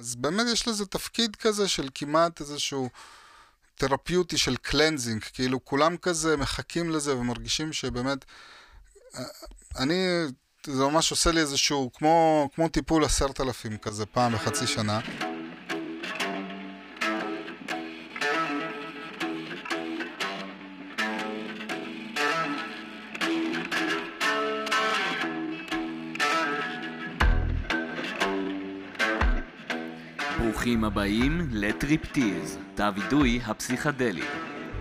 אז באמת יש לזה תפקיד כזה של כמעט איזשהו תרפיוטי של קלנזינג, כאילו כולם כזה מחכים לזה ומרגישים שבאמת, אה, אני, זה ממש עושה לי איזשהו, כמו, כמו טיפול עשרת אלפים כזה פעם בחצי שנה. ברוכים הבאים לטריפטיז, תא וידוי הפסיכדלי.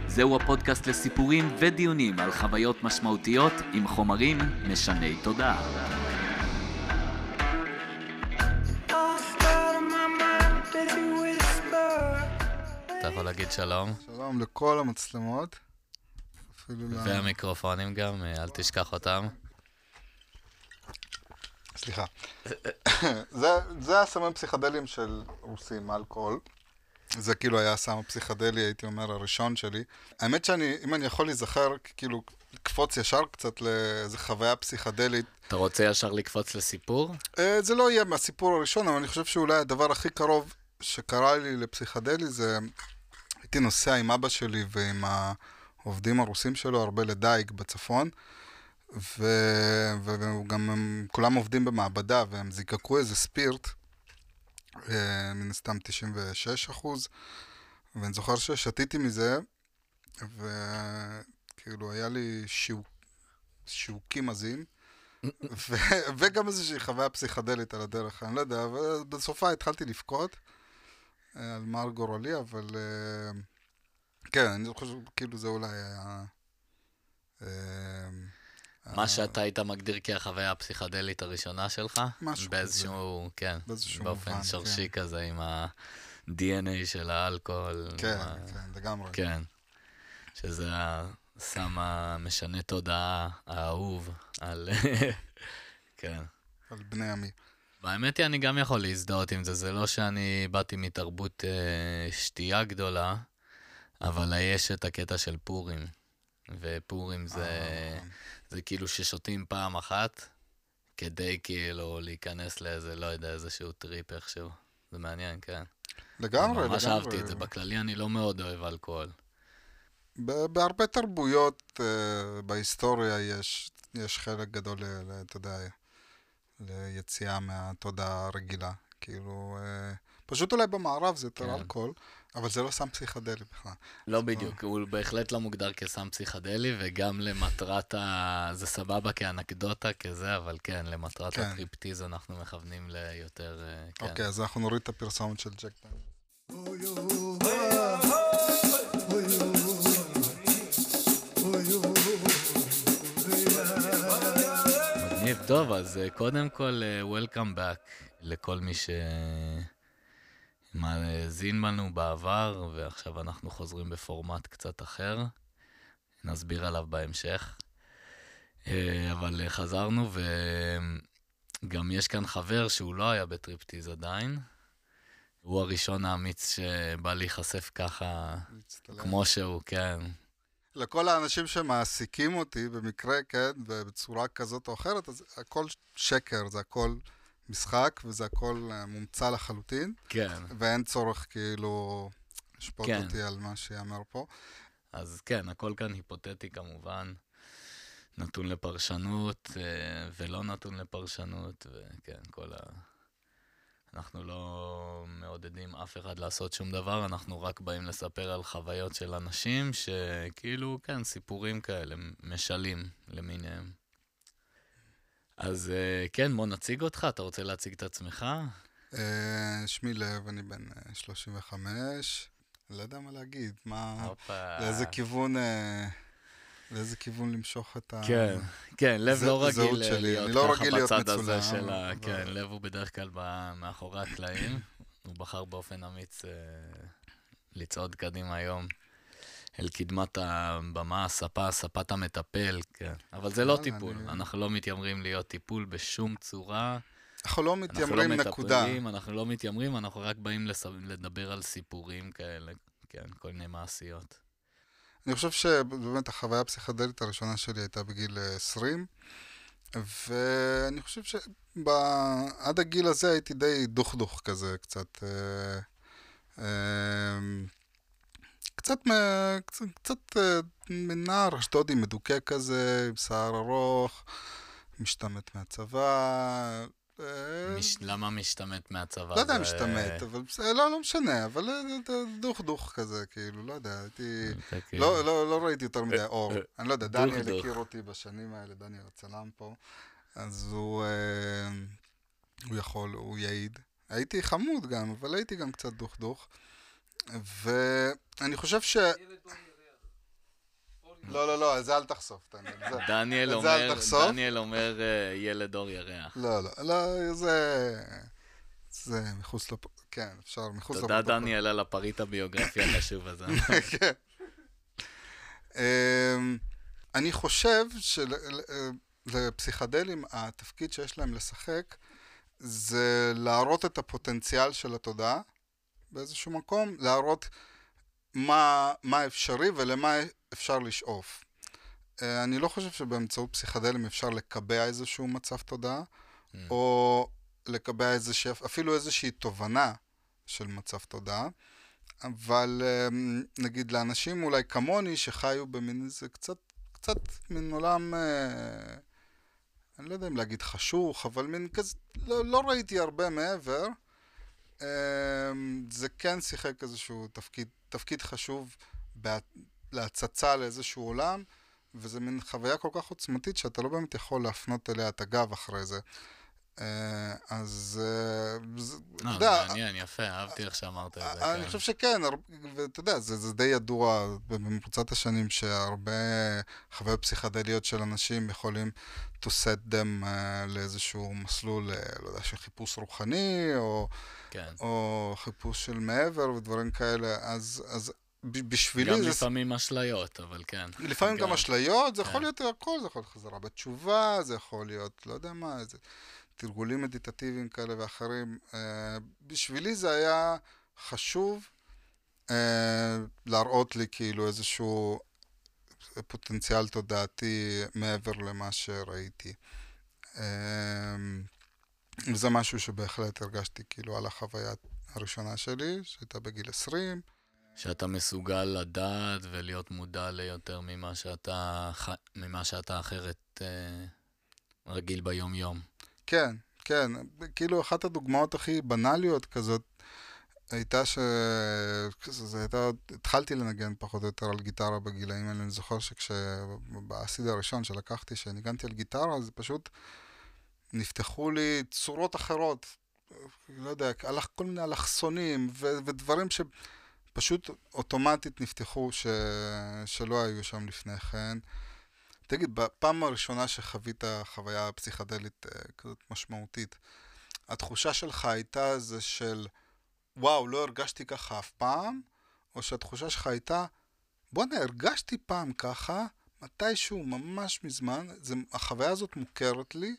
זהו הפודקאסט לסיפורים ודיונים על חוויות משמעותיות עם חומרים משני תודעה. אתה יכול להגיד שלום, שלום לכל המצלמות. והמיקרופונים גם, אה, אל תשכח אותם. סליחה. זה, זה הסמים פסיכדליים של רוסים, אלכוהול. זה כאילו היה הסם הפסיכדלי, הייתי אומר, הראשון שלי. האמת שאני, אם אני יכול להיזכר, כאילו, לקפוץ ישר קצת לאיזה חוויה פסיכדלית. אתה רוצה ישר לקפוץ לסיפור? אה, זה לא יהיה מהסיפור הראשון, אבל אני חושב שאולי הדבר הכי קרוב שקרה לי לפסיכדלי זה, הייתי נוסע עם אבא שלי ועם העובדים הרוסים שלו הרבה לדייג בצפון. ו- וגם הם כולם עובדים במעבדה והם זיקקו איזה ספירט, אה, מן הסתם 96 אחוז, ואני זוכר ששתיתי מזה, וכאילו היה לי שיוק, שיווקים עזים, ו- וגם איזושהי חוויה פסיכדלית על הדרך, אני לא יודע, אבל בסופה התחלתי לבכות אה, על מר גורלי, אבל אה, כן, אני חושב, כאילו זה אולי היה... מה שאתה היית מגדיר כחוויה הפסיכדלית הראשונה שלך? משהו באיזשהו, כן, באיזשהו באופן מובן, שורשי כזה עם ה-DNA של האלכוהול. כן, ה- כן, לגמרי. כן. שזה הסם המשנה תודעה האהוב על... כן. על בני עמי. והאמת היא, אני גם יכול להזדהות עם זה. זה לא שאני באתי מתרבות אה, שתייה גדולה, אבל יש את הקטע של פורים. ופורים זה, אה. זה כאילו ששותים פעם אחת, כדי כאילו להיכנס לאיזה, לא יודע, איזשהו טריפ איכשהו. זה מעניין, כן. לגמרי, לגמרי. ממש אהבתי את זה. בכללי אני לא מאוד אוהב אלכוהול. בהרבה תרבויות uh, בהיסטוריה יש, יש חלק גדול, אתה יודע, ליציאה מהתודעה הרגילה. כאילו, uh, פשוט אולי במערב זה יותר כן. אלכוהול, אבל זה לא סם פסיכדלי בכלל. לא בדיוק, הוא בהחלט לא מוגדר כסם פסיכדלי, וגם למטרת ה... זה סבבה כאנקדוטה, כזה, אבל כן, למטרת כן. ה Trip Tease אנחנו מכוונים ליותר... אה, כן. אוקיי, אז אנחנו נוריד את הפרסומת של ג'ק דניאל. מגניב, טוב, אז אה, קודם כל, אה, Welcome back לכל מי שמאזין בנו בעבר, ועכשיו אנחנו חוזרים בפורמט קצת אחר. נסביר עליו בהמשך. אה, אבל חזרנו, וגם יש כאן חבר שהוא לא היה בטריפטיז עדיין. הוא הראשון האמיץ שבא להיחשף ככה, להצטלם. כמו שהוא, כן. לכל האנשים שמעסיקים אותי במקרה, כן, בצורה כזאת או אחרת, אז הכל שקר, זה הכל משחק וזה הכל אה, מומצא לחלוטין. כן. ואין צורך כאילו לשפוט כן. אותי על מה שיאמר פה. אז כן, הכל כאן היפותטי כמובן, נתון לפרשנות אה, ולא נתון לפרשנות, וכן, כל ה... אנחנו לא מעודדים אף אחד לעשות שום דבר, אנחנו רק באים לספר על חוויות של אנשים שכאילו, כן, סיפורים כאלה, משלים למיניהם. אז אה, כן, בוא נציג אותך, אתה רוצה להציג את עצמך? אה, שמי לב, אני בן אה, 35, לא יודע מה להגיד, מה. לאיזה כיוון, אה, לאיזה כיוון למשוך את ה... כן, כן, לב זה- לא זהות רגיל להיות לא ככה להיות בצד הזה מצולם, של ה... אבל- כן, לב הוא בדרך כלל ב- מאחורי הקלעים. הוא בחר באופן אמיץ אה, לצעוד קדימה היום אל קדמת הבמה, הספה, ספת המטפל, כן. אבל זה לא יאללה, טיפול, אנחנו לא מתיימרים להיות טיפול בשום צורה. אנחנו לא אנחנו לא מתיימרים נקודה. מטפלים, אנחנו לא מתיימרים, אנחנו רק באים לס- לדבר על סיפורים כאלה, כן, כל מיני מעשיות. אני חושב שבאמת החוויה הפסיכדלית הראשונה שלי הייתה בגיל אה, 20. ואני חושב שעד הגיל הזה הייתי די דוך-דוך כזה, קצת... אה, אה, קצת, קצת, קצת מנער אשדודי מדוכא כזה, עם שיער ארוך, משתמט מהצבא, אה, מש... למה משתמט מהצבא? לא יודע אם משתמט, אבל לא, לא משנה, אבל דוך-דוך כזה, כאילו, לא יודע, הייתי... כאילו- לא, לא, לא ראיתי יותר מדי אור. אני לא יודע, דניאל הכיר אותי בשנים האלה, דניאל הצלם פה, אז הוא... אה, הוא יכול, הוא יעיד. הייתי חמוד גם, אבל הייתי גם קצת דוך-דוך. ואני חושב ש... לא, לא, לא, זה אל תחשוף, דניאל. דניאל אומר, דניאל אומר אה, ילד אור ירח. לא, לא, לא, זה... זה מחוץ לפ... כן, אפשר מחוץ לפ... תודה, דניאל, על הפריט הביוגרפי החשוב הזה. כן. אמ, אני חושב שלפסיכדלים, התפקיד שיש להם לשחק זה להראות את הפוטנציאל של התודעה באיזשהו מקום, להראות מה, מה אפשרי ולמה אפשר לשאוף. אה, אני לא חושב שבאמצעות פסיכדלים אפשר לקבע איזשהו מצב תודעה, mm. או לקבע איזושהי, אפילו איזושהי תובנה של מצב תודעה, אבל אה, נגיד לאנשים אולי כמוני שחיו במין איזה קצת, קצת מין עולם, אה, אני לא יודע אם להגיד חשוך, אבל מין כזה, לא, לא ראיתי הרבה מעבר, זה כן שיחק איזשהו תפקיד, תפקיד חשוב להצצה לאיזשהו עולם, וזה מין חוויה כל כך עוצמתית שאתה לא באמת יכול להפנות אליה את הגב אחרי זה. אה, אז... אה, לא, זה מעניין, יפה, אהבתי איך שאמרת את זה. אני כן. חושב שכן, ואתה יודע, זה די ידוע במרוצת השנים שהרבה חוויות פסיכדליות של אנשים יכולים to set them אה, לאיזשהו מסלול, לא יודע, של חיפוש רוחני, כן. או חיפוש של מעבר ודברים כאלה, אז בשבילי גם זה... לפעמים אשליות, אבל כן. לפעמים גם, גם אשליות, זה כן. יכול להיות הכל, זה יכול להיות חזרה בתשובה, זה יכול להיות, לא יודע מה, איזה תרגולים מדיטטיביים כאלה ואחרים. Uh, בשבילי זה היה חשוב uh, להראות לי כאילו איזשהו פוטנציאל תודעתי מעבר למה שראיתי. Uh, וזה משהו שבהחלט הרגשתי כאילו על החוויה הראשונה שלי, שהייתה בגיל 20. שאתה מסוגל לדעת ולהיות מודע ליותר ממה שאתה, ממה שאתה אחרת אה, רגיל ביום-יום. כן, כן. כאילו, אחת הדוגמאות הכי בנאליות כזאת הייתה ש... זה הייתה... התחלתי לנגן פחות או יותר על גיטרה בגילאים האלה. אני זוכר שכשבאסיד הראשון שלקחתי, שניגנתי על גיטרה, זה פשוט נפתחו לי צורות אחרות. לא יודע, כל מיני אלכסונים ו... ודברים ש... פשוט אוטומטית נפתחו ש... שלא היו שם לפני כן. תגיד, בפעם הראשונה שחווית חוויה פסיכדלית אה, כזאת משמעותית, התחושה שלך הייתה זה של וואו, לא הרגשתי ככה אף פעם, או שהתחושה שלך הייתה בואנה, הרגשתי פעם ככה, מתישהו, ממש מזמן, זה, החוויה הזאת מוכרת לי,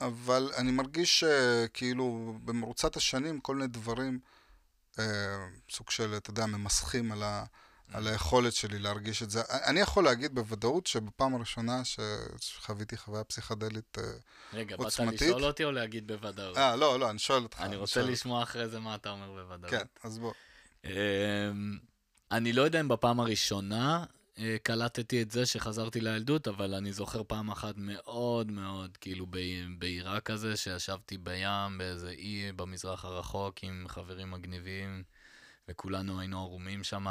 אבל אני מרגיש שכאילו במרוצת השנים כל מיני דברים אה, סוג של, אתה יודע, ממסכים על, ה, על היכולת שלי להרגיש את זה. אני יכול להגיד בוודאות שבפעם הראשונה שחוויתי חוויה פסיכדלית רגע, אה, עוצמתית... רגע, באת לשאול אותי או להגיד בוודאות? אה, לא, לא, אני שואל אותך. אני רוצה לשמוע אחרי זה מה אתה אומר בוודאות. כן, אז בוא. אמ, אני לא יודע אם בפעם הראשונה אה, קלטתי את זה שחזרתי לילדות, אבל אני זוכר פעם אחת מאוד מאוד, כאילו בעירה כזה, שישבתי בים באיזה אי במזרח הרחוק עם חברים מגניבים, וכולנו היינו ערומים שם,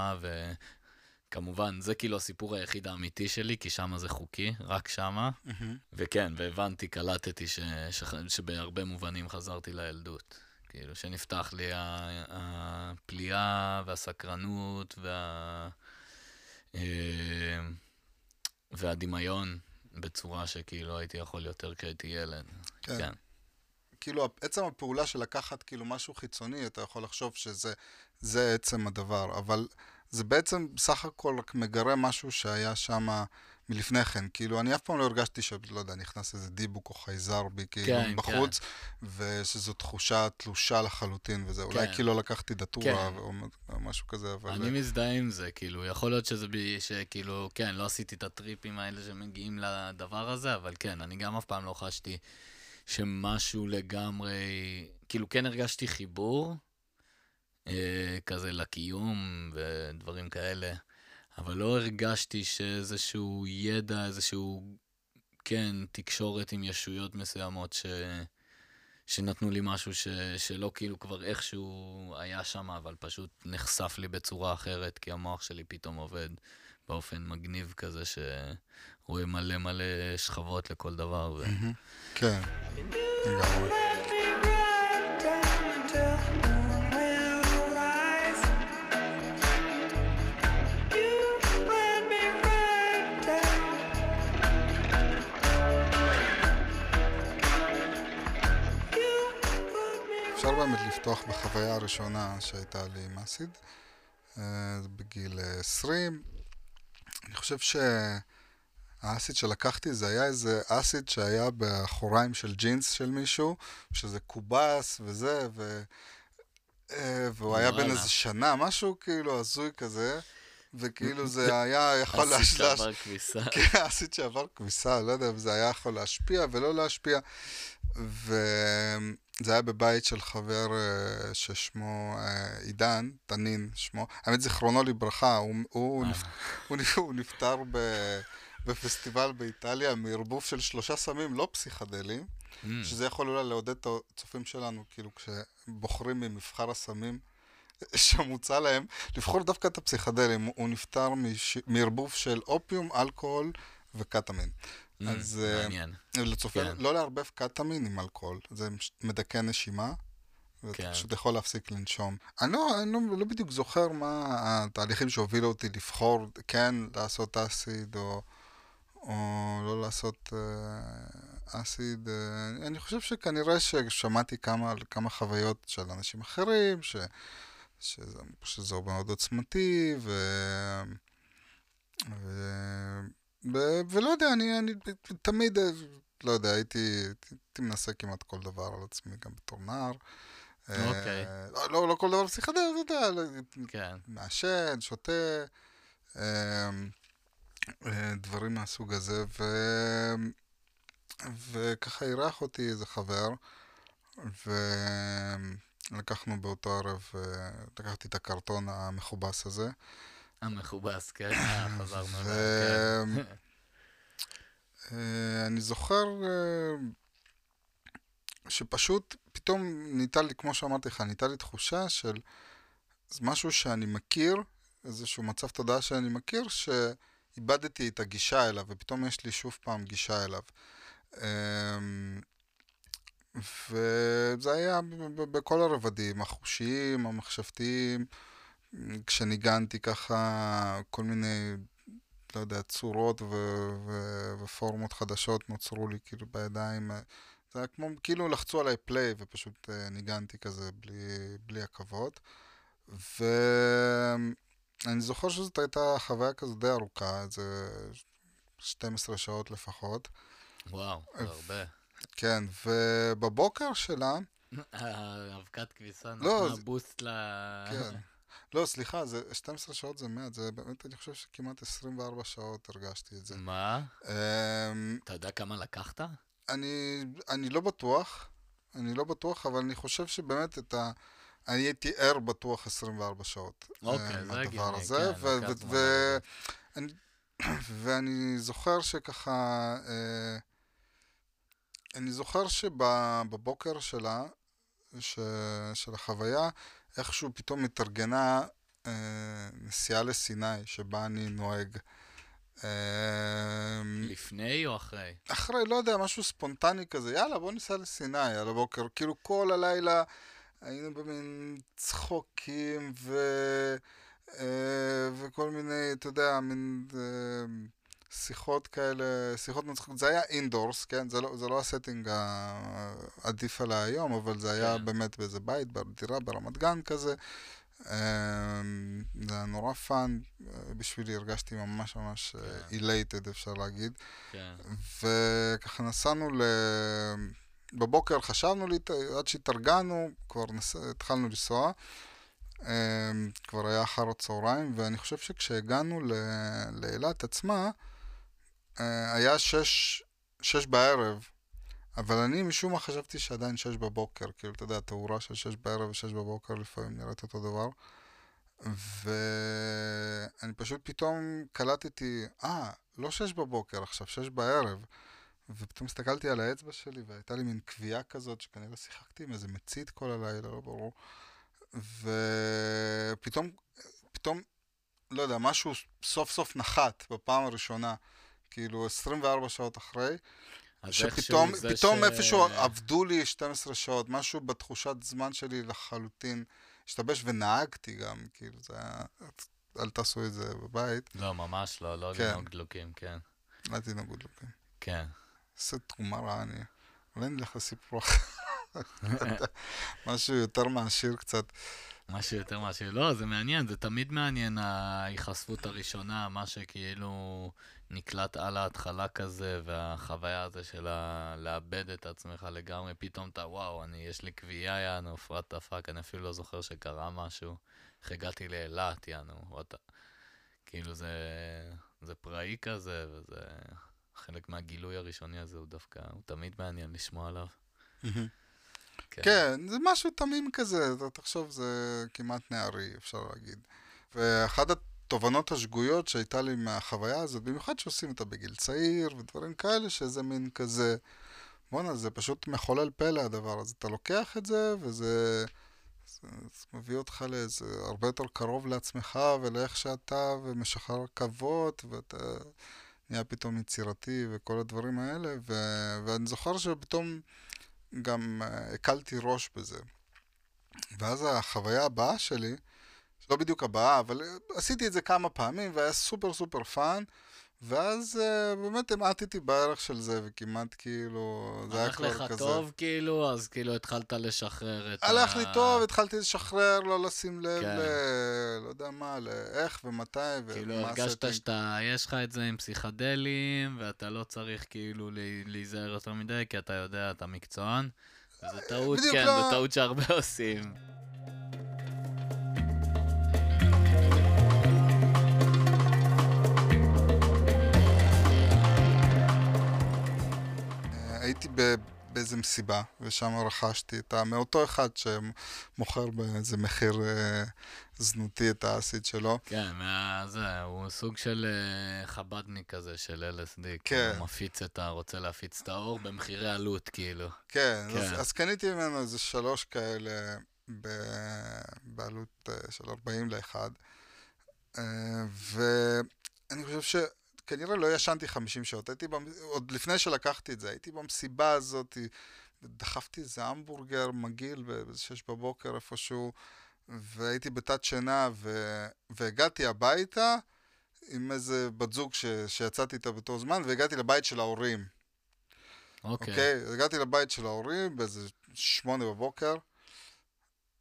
וכמובן, זה כאילו הסיפור היחיד האמיתי שלי, כי שם זה חוקי, רק שם. Mm-hmm. וכן, והבנתי, קלטתי ש, ש, שבהרבה מובנים חזרתי לילדות. כאילו, שנפתח לי הפליאה והסקרנות וה... אה, והדמיון בצורה שכאילו הייתי יכול יותר כשהייתי ילד. כן. כן. כאילו, עצם הפעולה של לקחת כאילו משהו חיצוני, אתה יכול לחשוב שזה עצם הדבר, אבל זה בעצם בסך הכל רק מגרה משהו שהיה שם מלפני כן. כאילו, אני אף פעם לא הרגשתי שלא יודע, נכנס איזה דיבוק או חייזר בי, כאילו, כן, בחוץ, ושזו תחושה תלושה לחלוטין וזה. אולי כן. כאילו לקחתי דטורה כן. או משהו כזה, אבל... אני מזדהה עם זה, כאילו, יכול להיות שזה בי, שכאילו, כן, לא עשיתי את הטריפים האלה שמגיעים לדבר הזה, אבל כן, אני גם אף פעם לא חשתי שמשהו לגמרי, כאילו, כן הרגשתי חיבור, כזה לקיום ודברים כאלה, אבל לא הרגשתי שאיזשהו ידע, איזשהו, כן, תקשורת עם ישויות מסוימות ש... שנתנו לי משהו ש... שלא כאילו כבר איכשהו היה שם, אבל פשוט נחשף לי בצורה אחרת, כי המוח שלי פתאום עובד באופן מגניב כזה, שרואה מלא מלא שכבות לכל דבר. ו... כן, לגמרי. באמת לפתוח בחוויה הראשונה שהייתה לי עם אסיד, אה, בגיל אה, 20. אני חושב שהאסיד שלקחתי זה היה איזה אסיד שהיה באחוריים של ג'ינס של מישהו, שזה קובס וזה, ו... אה, והוא היה בן. איזה שנה, משהו כאילו הזוי כזה, וכאילו זה היה יכול עשית להש- להש- שעבר כביסה. כן, עשית שעבר כביסה, לא יודע אם זה היה יכול להשפיע ולא להשפיע. וזה היה בבית של חבר אה, ששמו אה, עידן, תנין שמו. האמת, זיכרונו לברכה, הוא, הוא, אה. נפ... הוא, נפ... הוא נפטר ב... בפסטיבל באיטליה מערבוב של שלושה סמים לא פסיכדליים, Mm. שזה יכול אולי לעודד את הצופים שלנו, כאילו כשבוחרים ממבחר הסמים שמוצע להם, לבחור דווקא את הפסיכדלים. הוא נפטר. מערבוב של אופיום, אלכוהול וקטמין. Mm, אז, אה, מעניין. לצופים, כן. לא לערבב קטמין עם אלכוהול, זה מדכא נשימה. ואתה כן. פשוט יכול להפסיק לנשום. אני לא, אני לא, לא בדיוק זוכר מה התהליכים שהובילו אותי לבחור כן לעשות אסיד או, או לא לעשות אה, אסיד. אה, אני חושב שכנראה ששמעתי כמה, כמה חוויות של אנשים אחרים, ש, שזה, שזה מאוד עוצמתי, ו... ו... ולא יודע, אני, אני תמיד, אה, לא יודע, הייתי, הייתי מנסה כמעט כל דבר על עצמי, גם בתור נער. אה, אוקיי. לא, לא, לא כל דבר פסיכדל, אתה יודע, לא, כן. מעשן, שותה, אה, דברים מהסוג הזה, ו... וככה אירח אותי איזה חבר, ולקחנו באותו ערב, לקחתי את הקרטון המכובס הזה, המכובס, כן, אה, חזרנו אליו, כן. אה, אני זוכר אה, שפשוט פתאום ניתה לי, כמו שאמרתי לך, ניתה לי תחושה של משהו שאני מכיר, איזשהו מצב תודעה שאני מכיר, שאיבדתי את הגישה אליו, ופתאום יש לי שוב פעם גישה אליו. אה, וזה היה בכל הרבדים, החושיים, המחשבתיים, כשניגנתי ככה, כל מיני, לא יודע, צורות ו- ו- ופורמות חדשות נוצרו לי כאילו בידיים. זה היה כמו, כאילו לחצו עליי פליי ופשוט אה, ניגנתי כזה בלי, בלי עכבות. ואני זוכר שזאת הייתה חוויה כזו די ארוכה, איזה 12 שעות לפחות. וואו, זה הרבה. כן, ובבוקר שלה, האבקת כביסה לא, נתנה בוסט ל... כן. לא, סליחה, זה 12 שעות זה מעט, זה באמת, אני חושב שכמעט 24 שעות הרגשתי את זה. מה? אמ, אתה יודע כמה לקחת? אני, אני לא בטוח, אני לא בטוח, אבל אני חושב שבאמת את ה... אני הייתי ער בטוח 24 שעות. אוקיי, אה, זה הגיוני, הזה, כן, ו- ו-. אני- ואני זוכר שככה, אה, אני זוכר שבבוקר שלה, ש, של החוויה, איכשהו פתאום התארגנה אה, נסיעה לסיני, שבה אני נוהג. אה, לפני או אחרי? אחרי, לא יודע, משהו ספונטני כזה, יאללה, בוא ניסע לסיני על הבוקר. כאילו כל הלילה היינו במין צחוקים ו... אה, וכל מיני, אתה יודע, מין אה, שיחות כאלה, שיחות מצחיקות. זה היה indoors, כן? זה לא, זה לא ה setting העדיף עליי היום, אבל זה היה כן. באמת באיזה בית, בדירה ברמת גן כזה. אמ, זה היה נורא fun, אה, בשבילי הרגשתי ממש ממש כן. elated, אפשר להגיד. כן. וככה נסענו ל... בבוקר חשבנו, להת... עד שהתארגנו, כבר נס... התחלנו לנסוע. אמ, כבר היה אחר הצהריים, ואני חושב שכשהגענו. לאילת עצמה, אה, היה שש, שש בערב, אבל אני משום מה חשבתי שעדיין שש בבוקר, כאילו, אתה יודע, תאורה של שש בערב ושש בבוקר לפעמים נראית אותו דבר. ואני פשוט פתאום קלטתי, אה, לא שש בבוקר עכשיו, שש בערב. ופתאום הסתכלתי על האצבע שלי, והייתה לי מין קביעה כזאת, שכנראה שיחקתי עם איזה מצית כל הלילה, לא ברור. ופתאום, פתאום, לא יודע, משהו סוף סוף נחת בפעם הראשונה, כאילו 24 שעות אחרי, שפתאום פתאום ש- איפשהו עבדו לי 12 שעות, משהו בתחושת זמן שלי לחלוטין השתבש, ונהגתי גם, כאילו זה היה, אל תעשו את זה בבית, לא, ממש לא, לא כן. לנהוג דלוקים, כן. אל תנהגו דלוקים. כן. איזה תרומה רעה אני, אולי נלך לסיפור אחר, משהו יותר מעשיר קצת. משהו יותר משהו. לא, זה מעניין, זה תמיד מעניין ההיחשפות הראשונה, מה שכאילו נקלט על ההתחלה כזה, והחוויה הזה של ה- לאבד את עצמך לגמרי, פתאום אתה, וואו, אני, יש לי קביעה, יענו, פרט דפק, אני אפילו לא זוכר שקרה משהו. איך הגעתי לאילת, יענו, וואטה. כאילו זה, זה פראי כזה, וזה... חלק מהגילוי הראשוני הזה הוא דווקא, הוא תמיד מעניין לשמוע עליו. כן, זה משהו תמים כזה, אתה תחשוב, זה כמעט נערי, אפשר להגיד. ואחת התובנות השגויות שהייתה לי מהחוויה הזאת, במיוחד שעושים אותה בגיל צעיר ודברים כאלה, שזה מין כזה, בואנה, זה פשוט מחולל פלא הדבר הזה. אתה לוקח את זה, וזה זה, זה מביא אותך לאיזה, הרבה יותר קרוב לעצמך ולאיך שאתה, ומשחרר עכבות, ואתה נהיה פתאום יצירתי וכל הדברים האלה, ו, ואני זוכר שפתאום... גם uh, הקלתי ראש בזה. ואז החוויה הבאה שלי, שלא בדיוק הבאה, אבל uh, עשיתי את זה כמה פעמים והיה סופר סופר fun, ואז uh, באמת המעטתי בערך של זה, וכמעט כאילו, זה היה הולך כבר לך כזה. טוב, כאילו, אז כאילו התחלת לשחרר את הלך לי טוב, התחלתי לשחרר, לא לשים לב כן. ל... לא יודע מה, לאיך ומתי כאילו ומה הרגשת הסטינג. שאתה, יש לך את זה עם פסיכדלים, ואתה לא צריך כאילו להיזהר יותר מדי, כי אתה יודע, אתה מקצוען. זו טעות, בדיוק כן, לא- זו טעות שהרבה עושים. הייתי ב... באיזה מסיבה, ושם רכשתי את ה... מאותו אחד שמוכר באיזה מחיר אה, זנותי את האסיד שלו. כן, מה... זה, הוא סוג של אה, חבדניק כזה של LSD. כן. הוא מפיץ את ה... רוצה להפיץ את האור במחירי עלות, כאילו. כן, כן. אז, אז קניתי ממנו איזה שלוש כאלה ב... בעלות אה, של 40 לאחד. אה, ואני חושב שכנראה לא ישנתי 50 שעות. הייתי, במ... עוד לפני שלקחתי את זה, הייתי במסיבה הזאת, דחפתי איזה המבורגר מגעיל ב-6 בבוקר איפשהו, והייתי בתת שינה, ו... והגעתי הביתה עם איזה בת זוג ש... שיצאתי איתה באותו זמן, והגעתי לבית של ההורים. אוקיי. אוקיי, okay, הגעתי לבית של ההורים באיזה שמונה בבוקר,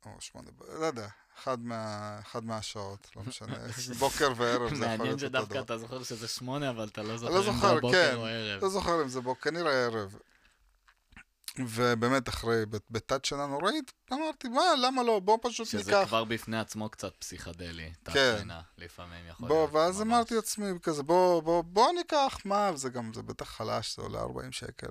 או שמונה, לא יודע, אחד, מה, אחד מהשעות, לא משנה, בוקר וערב זה יכול מעניין להיות אותו שדווקא דבר. אתה זוכר שזה שמונה, אבל אתה לא זוכר לא אם זה זוכר, בוקר כן, או ערב. לא זוכר אם זה בוקר, כנראה ערב. ובאמת, אחרי, בת- בתת שנה נוראית, אמרתי, מה, למה לא, בוא פשוט שזה ניקח. כבר בפני עצמו קצת פסיכדלי. כן. תת-שינה, לפעמים יכול בוא, להיות. ואז ממש. אמרתי לעצמי כזה, בוא, בוא, בוא ניקח, מה, וזה גם, זה בטח חלש, זה עולה 40 שקל.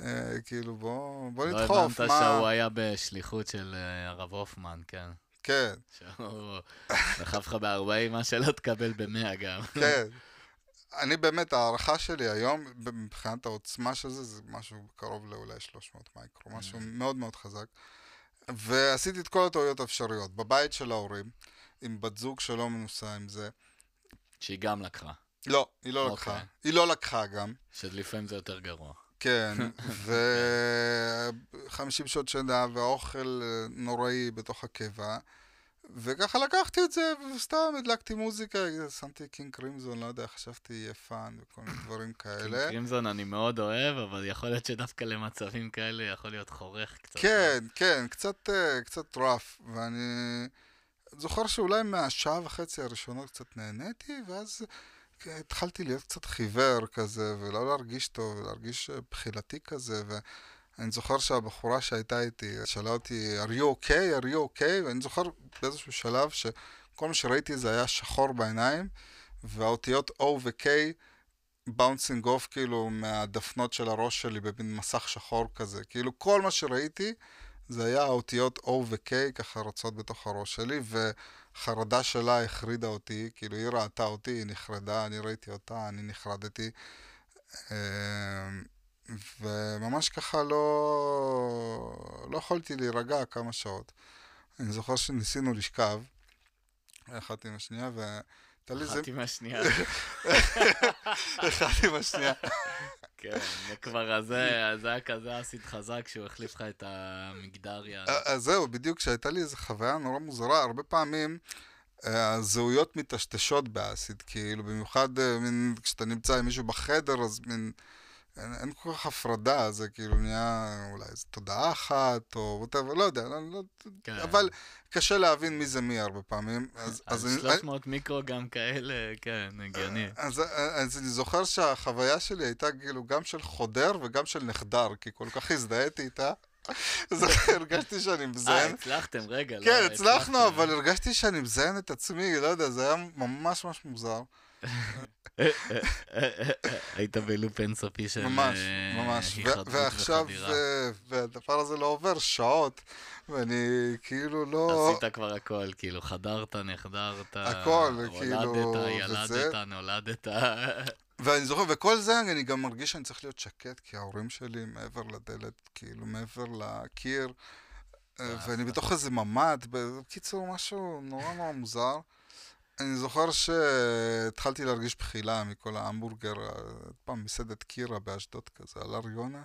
אה, כאילו, בוא, בוא לא נדחוף, הבנת מה... שהוא היה בשליחות של אה, הרב הופמן, כן. כן, דחף לך ב-40, מה שלא תקבל ב-100 גם. כן. אני באמת, ההערכה שלי היום, מבחינת העוצמה של זה, זה משהו קרוב לאולי 300 מייקרו, משהו Mm. מאוד מאוד חזק. ועשיתי את כל הטעויות האפשריות. בבית של ההורים, עם בת זוג שלא מנוסה עם זה. שהיא גם לקחה, לא, היא לא אוקיי. לקחה. היא לא לקחה גם. שלפעמים זה יותר גרוע. כן, ו-50 שעות שינה והאוכל אה, נוראי בתוך הקיבה. וככה לקחתי את זה, וסתם הדלקתי מוזיקה, שמתי קינג קרימזון, לא יודע, חשבתי יהיה fun וכל מיני דברים כאלה. קרימזון אני מאוד אוהב, אבל יכול להיות שדווקא למצבים כאלה יכול להיות חורק קצת. כן, כן, קצת, אה, קצת rough, ואני... זוכר שאולי מהשעה וחצי הראשונות קצת נהניתי, ואז התחלתי להיות קצת חיוור כזה, ולא להרגיש טוב, להרגיש בחילתי כזה, ואני זוכר שהבחורה שהייתה איתי שאלה אותי, are you okay? are you okay? ואני זוכר באיזשהו שלב שכל מה שראיתי זה היה שחור בעיניים, והאותיות O ו-K bouncing off כאילו מהדפנות של הראש שלי במין מסך שחור כזה. כאילו כל מה שראיתי זה היה האותיות O ו-K ככה רצות בתוך הראש שלי, וחרדה שלה החרידה אותי, כאילו היא ראתה אותי, היא נחרדה, אני ראיתי אותה, אני נחרדתי. אמ, וממש ככה לא, לא יכולתי להירגע כמה שעות. אני זוכר שניסינו לשכב, אחת עם השנייה, ו... אחת עם השנייה. אחת עם השנייה. כן, זה כבר, זה, זה היה כזה אסיד חזק שהוא החליף לך את המגדריה. אז זהו, בדיוק, שהייתה לי איזו חוויה נורא מוזרה, הרבה פעמים הזהויות מטשטשות באסיד, כאילו, במיוחד כשאתה נמצא עם מישהו בחדר, אז מין... אין, אין כל כך הפרדה, זה כאילו נהיה אולי איזו תודעה אחת, או ווטאבר, לא יודע, לא, לא, כן. אבל קשה להבין מי זה מי הרבה פעמים. אז, אז, אז 300 אני, מיקרו גם כאלה, כן, הגיוני. אז, אז אני זוכר שהחוויה שלי הייתה כאילו גם של חודר וגם של נחדר, כי כל כך הזדהיתי איתה. אז הרגשתי שאני מזיין. אה, הצלחתם, רגע. לא, כן, הצלחנו, אבל הרגשתי שאני מזיין את עצמי, לא יודע, זה היה ממש ממש מוזר. היית בלופ אינסופי של ממש, אה, ממש. ועכשיו, והדבר הזה לא עובר שעות, ואני כאילו לא... עשית כבר הכל, כאילו חדרת, נחדרת, הכל, כאילו, ילדת, נולדת. ואני זוכר, וכל זה אני גם מרגיש שאני צריך להיות שקט, כי ההורים שלי מעבר לדלת, כאילו מעבר לקיר, ואני בתוך איזה ממ"ד, בקיצור, משהו נורא נורא מוזר. אני זוכר שהתחלתי להרגיש בחילה מכל ההמבורגר, פעם מסעדת קירה באשדוד כזה, על הר יונה.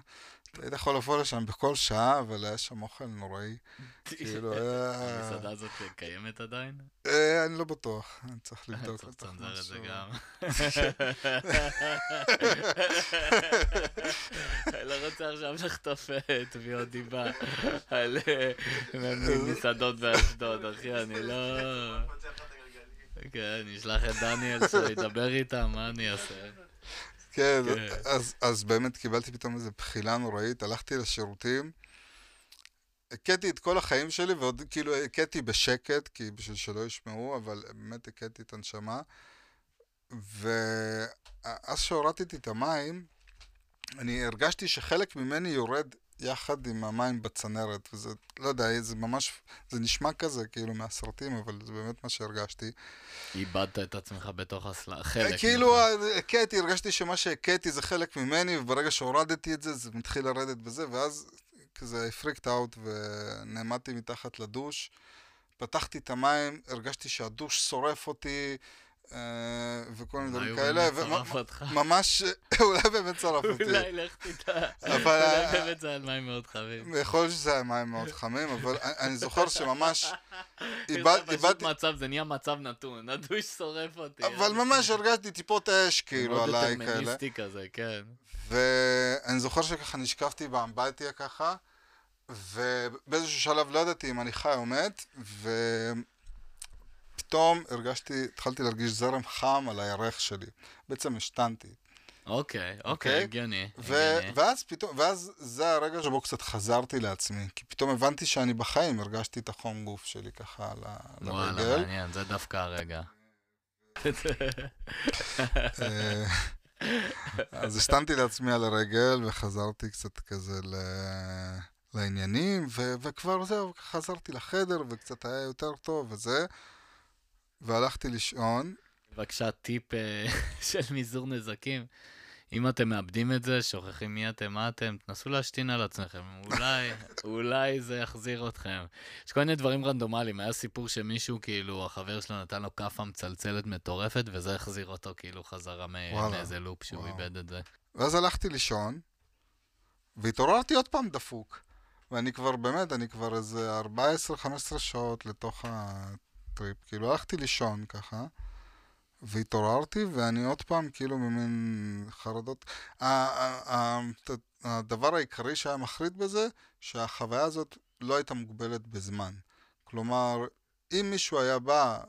היית יכול לבוא לשם בכל שעה, אבל היה שם אוכל נוראי. כאילו היה... המסעדה הזאת קיימת עדיין? אה, אני לא בטוח, אני צריך לבדוק. צריך לצנזר את זה גם. לא רוצה עכשיו לחטוף תביעות דיבה על מסעדות באשדוד, אחי, אני לא... כן, נשלח את דניאל שידבר איתם, מה אני אעשה? כן, כן. אז, אז באמת קיבלתי פתאום איזו בחילה נוראית, הלכתי לשירותים, הכיתי את כל החיים שלי, ועוד כאילו הכיתי בשקט, כי בשביל שלא ישמעו, אבל באמת הכיתי את הנשמה. ואז שהורדתי את המים, אני הרגשתי שחלק ממני יורד יחד עם המים בצנרת, וזה, לא יודע, זה ממש, זה נשמע כזה, כאילו, מהסרטים, אבל זה באמת מה שהרגשתי. איבדת את עצמך בתוך הסל... חלק. כאילו, הכיתי, הרגשתי שמה שהכיתי זה חלק ממני, וברגע שהורדתי את זה, זה מתחיל לרדת בזה, ואז כזה הפריקט אאוט ונעמדתי מתחת לדוש. פתחתי את המים, הרגשתי שהדוש שורף אותי, אה, וכל מיני דברים כאלה, וממש, אולי באמת שרף אותי. אולי לך תדע, אולי באמת זה היה מים מאוד חמים. יכול להיות שזה היה מים מאוד חמים, אבל אני זוכר שממש איבדתי... פשוט מצב, זה נהיה מצב נתון, הדוש שורף אותי. אבל ממש הרגשתי טיפות אש, כאילו, עליי כאלה. מאוד דטרמיניסטי כזה, כן. ואני זוכר שככה נשקפתי באמבטיה ככה, ובאיזשהו שלב לא ידעתי אם אני חי או מת, ו... פתאום הרגשתי, התחלתי להרגיש זרם חם על הירך שלי. בעצם השתנתי. אוקיי, אוקיי, אוקיי? הגיוני. ואז פתאום, ואז זה הרגע שבו קצת חזרתי לעצמי, כי פתאום הבנתי שאני בחיים, הרגשתי את החום גוף שלי ככה על הרגל. וואלה, מעניין, זה דווקא הרגע. אה, אז השתנתי לעצמי על הרגל וחזרתי קצת כזה ל... לעניינים, ו- וכבר זהו, חזרתי לחדר וקצת היה יותר טוב וזה. והלכתי לישון. בבקשה, טיפ אה, של מזעור נזקים. אם אתם מאבדים את זה, שוכחים מי אתם, מה אתם, תנסו להשתין על עצמכם. אולי, אולי זה יחזיר אתכם. יש כל מיני דברים רנדומליים. היה סיפור שמישהו, כאילו, החבר שלו נתן לו כאפה מצלצלת מטורפת, וזה החזיר אותו, כאילו, חזרה מאיזה לופ שהוא וואו. איבד את זה. ואז הלכתי לישון, והתעוררתי עוד פעם דפוק. ואני כבר, באמת, אני כבר איזה 14-15 שעות לתוך טריפ, כאילו הלכתי לישון ככה, והתעוררתי, ואני עוד פעם כאילו במין חרדות. הדבר העיקרי שהיה מחריד בזה, שהחוויה הזאת לא הייתה מוגבלת בזמן. כלומר, אם מישהו היה בא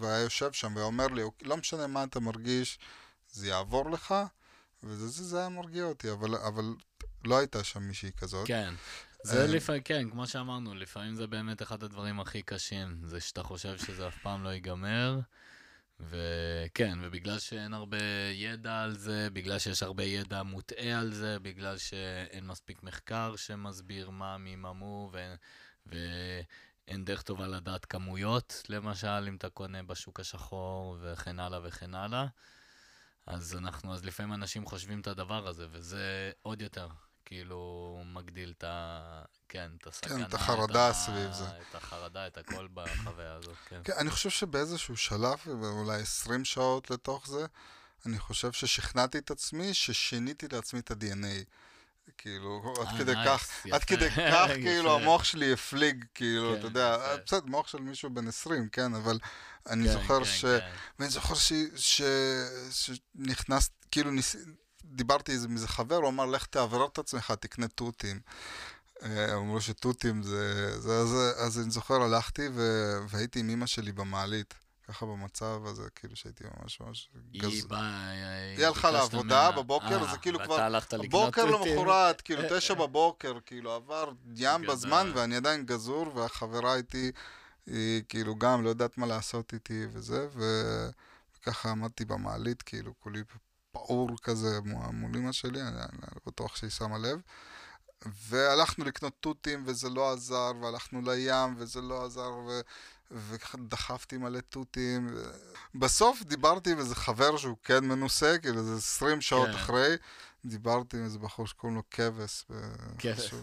והיה יושב שם ואומר לי, "אוקיי, לא משנה מה אתה מרגיש, זה יעבור לך, וזה זה, זה היה מרגיע אותי, אבל, אבל לא הייתה שם מישהי כזאת. כן. זה אה, לפעמים, כן, כמו שאמרנו, לפעמים זה באמת אחד הדברים הכי קשים, זה שאתה חושב שזה אף פעם לא ייגמר, וכן, ובגלל שאין הרבה ידע על זה, בגלל שיש הרבה ידע מוטעה על זה, בגלל שאין מספיק מחקר שמסביר מה מיממו, ו... ואין דרך טובה לדעת כמויות, למשל, אם אתה קונה בשוק השחור, וכן הלאה וכן הלאה. אז אנחנו, אז לפעמים אנשים חושבים את הדבר הזה, וזה עוד יותר, כאילו, מגדיל את ה... כן, את הסכנה. את החרדה ה- סביב זה. את החרדה, את הכל בחוויה הזאת, כן. כן, אני חושב שבאיזשהו שלב, אולי 20 שעות לתוך זה, אני חושב ששכנעתי את עצמי ששיניתי לעצמי את ה-DNA. כאילו, עד אה, כדי כך, עד כדי כך, כאילו. המוח שלי הפליג, כאילו, כן, אתה יודע, יפה. בסדר, מוח של מישהו בן 20, כן, אבל אני כן, זוכר כן, ש... כן. ואני זוכר. שנכנס, כאילו. דיברתי עם איזה חבר, הוא אמר, לך תאוורר את עצמך, תקנה תותים. אה, אמרו שתותים זה... זה, אז, אז אני זוכר, הלכתי ו... והייתי עם אמא שלי במעלית, ככה במצב הזה, כאילו שהייתי ממש ממש היא גז... באה... היא הלכה לעבודה ממנה- בבוקר, אה, זה כאילו כבר... ואתה הלכת לקנות בוקר. למחרת, כאילו תשע בבוקר, כאילו עבר ים. בזמן ואני עדיין גזור, והחברה איתי, היא כאילו גם לא יודעת מה לעשות איתי וזה, וככה עמדתי במעלית, כאילו כולי פעור כזה מול אמא שלי, אני לא בטוח שהיא שמה לב. והלכנו לקנות תותים וזה לא עזר, והלכנו לים וזה לא עזר, ו... ודחפתי מלא תותים. ו... בסוף דיברתי עם איזה חבר שהוא כן מנוסה, כאילו זה 20 שעות כן. אחרי, דיברתי עם איזה בחור שקוראים לו כבש. כבש.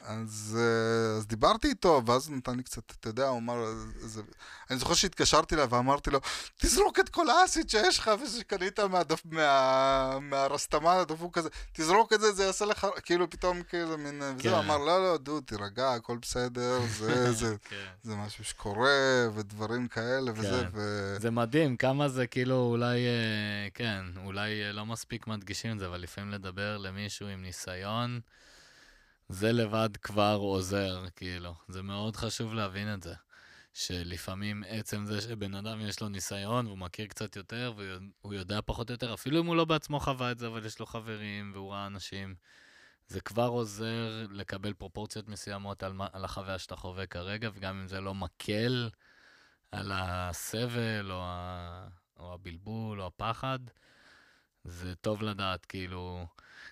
אז, אה, אז דיברתי איתו, ואז נתן לי קצת, אתה יודע, הוא אמר, זה... אני זוכר שהתקשרתי אליו ואמרתי לו, תזרוק את כל האסיד שיש לך ושקנית מהדפ... מה... מהרסטמן הדפוק הזה, תזרוק את זה, זה יעשה לך, כאילו פתאום כאילו מין... כן. וזה, אמר, לא, לא, דוד, תירגע, הכל בסדר, זה, זה, כן. זה משהו שקורה, ודברים כאלה וזה, כן. ו... זה מדהים, כמה זה כאילו אולי, אה, כן, אולי אה, לא מספיק מדגישים את זה, אבל לפעמים לדבר למישהו עם ניסיון, זה לבד כבר עוזר, כאילו. זה מאוד חשוב להבין את זה. שלפעמים עצם זה שבן אדם יש לו ניסיון והוא מכיר קצת יותר והוא יודע פחות או יותר, אפילו אם הוא לא בעצמו חווה את זה, אבל יש לו חברים והוא ראה אנשים, זה כבר עוזר לקבל פרופורציות מסוימות על, על החוויה שאתה חווה כרגע, וגם אם זה לא מקל על הסבל או, ה, או הבלבול או הפחד, זה טוב לדעת, כאילו,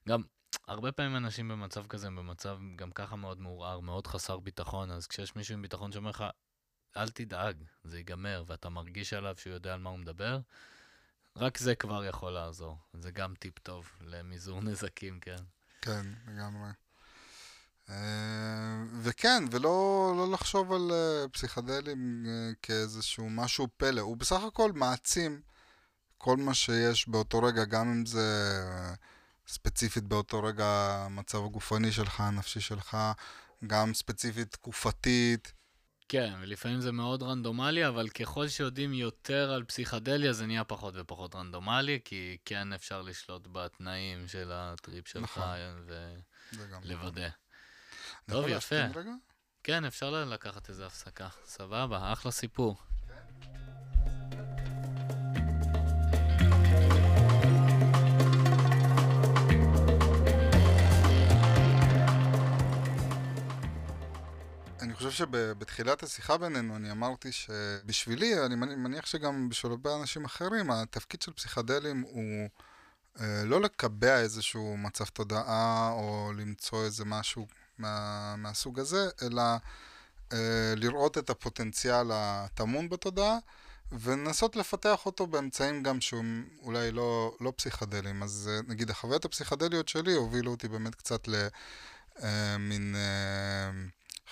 גם הרבה פעמים אנשים במצב כזה הם במצב גם ככה מאוד מעורער, מאוד חסר ביטחון, אז כשיש מישהו עם ביטחון שאומר לך, אל תדאג, זה ייגמר, ואתה מרגיש עליו שהוא יודע על מה הוא מדבר, רק זה כבר יכול לעזור. זה גם טיפ טוב למזעור נזקים, כן. כן, לגמרי. אה, וכן, ולא לא לחשוב על אה, פסיכדלים אה, כאיזשהו משהו פלא. הוא בסך הכל מעצים כל מה שיש באותו רגע, גם אם זה ספציפית באותו רגע המצב הגופני שלך, הנפשי שלך, גם ספציפית תקופתית. כן, ולפעמים זה מאוד רנדומלי, אבל ככל שיודעים יותר על פסיכדליה, זה נהיה פחות ופחות רנדומלי, כי כן אפשר לשלוט בתנאים של הטריפ שלך נכון. ולוודא. טוב, יפה. רגע? כן, אפשר לקחת איזה הפסקה. סבבה, אחלה סיפור. אני חושב שבתחילת השיחה בינינו אני אמרתי שבשבילי, אני מני- מניח שגם בשביל הרבה אנשים אחרים, התפקיד של פסיכדלים הוא אה, לא לקבע איזשהו מצב תודעה או למצוא איזה משהו מה, מהסוג הזה, אלא אה, לראות את הפוטנציאל הטמון בתודעה ולנסות לפתח אותו באמצעים גם שהם אולי לא, לא פסיכדלים. אז אה, נגיד החוויות הפסיכדליות שלי הובילו אותי באמת קצת למין... אה,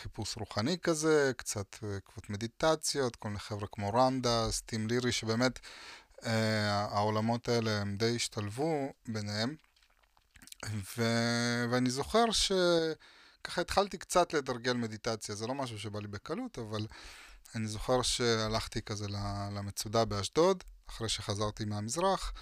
חיפוש רוחני כזה, קצת אה, עקבות מדיטציות, כל מיני חבר'ה כמו רמדה, סטים לירי, שבאמת אה, העולמות האלה הם די השתלבו ביניהם. ו... ואני זוכר שככה התחלתי קצת לתרגל מדיטציה, זה לא משהו שבא לי בקלות, אבל אני זוכר שהלכתי כזה למצודה באשדוד, אחרי שחזרתי מהמזרח,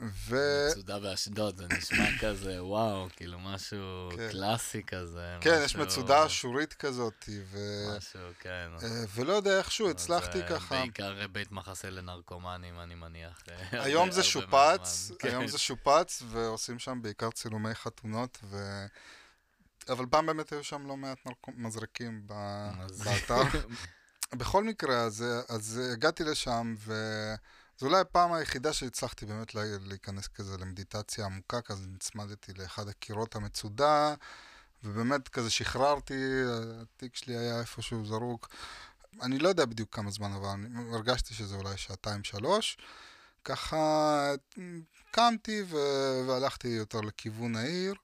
ו... מצודה באשדוד, זה נשמע כזה, וואו, כאילו משהו כן. קלאסי כזה. כן, יש משהו- מצודה אשורית כזאת, ו... משהו, כן. אה, ולא יודע איכשהו, הצלחתי ככה. בעיקר בית מחסה לנרקומנים, אני מניח. היום זה שופץ. היום כן. זה שופץ, ועושים שם בעיקר צילומי חתונות, ו... אבל פעם באמת היו שם לא מעט נרקו- מזרקים ב- באתר. בכל מקרה, אז, אז הגעתי לשם, וזו אולי הפעם היחידה שהצלחתי באמת לה- להיכנס כזה למדיטציה עמוקה, כזה נצמדתי לאחד הקירות המצודה, ובאמת כזה שחררתי, התיק שלי היה איפשהו זרוק. אני לא יודע בדיוק כמה זמן עבר, אני הרגשתי שזה אולי שעתיים-שלוש. ככה קמתי ו- והלכתי יותר לכיוון העיר,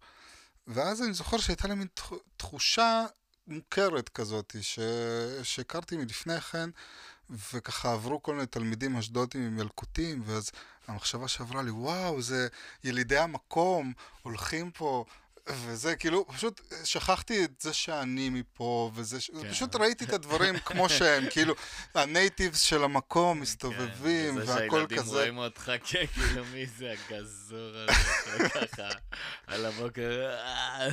ואז אני זוכר שהייתה לי מין תח- תחושה מוכרת כזאת, ש... שהכרתי מלפני כן, וככה עברו כל מיני תלמידים אשדודים עם ילקוטים, ואז המחשבה שעברה לי, וואו, זה ילידי המקום, הולכים פה, וזה, כאילו, פשוט שכחתי את זה שאני מפה, וזה. כן. פשוט ראיתי את הדברים כמו שהם, כאילו, הנייטיבס של המקום מסתובבים, כן, והכל שהילדים כזה. רואים אותך, כן, כאילו, מי זה הגזור הזה, ככה, על הבוקר, אה,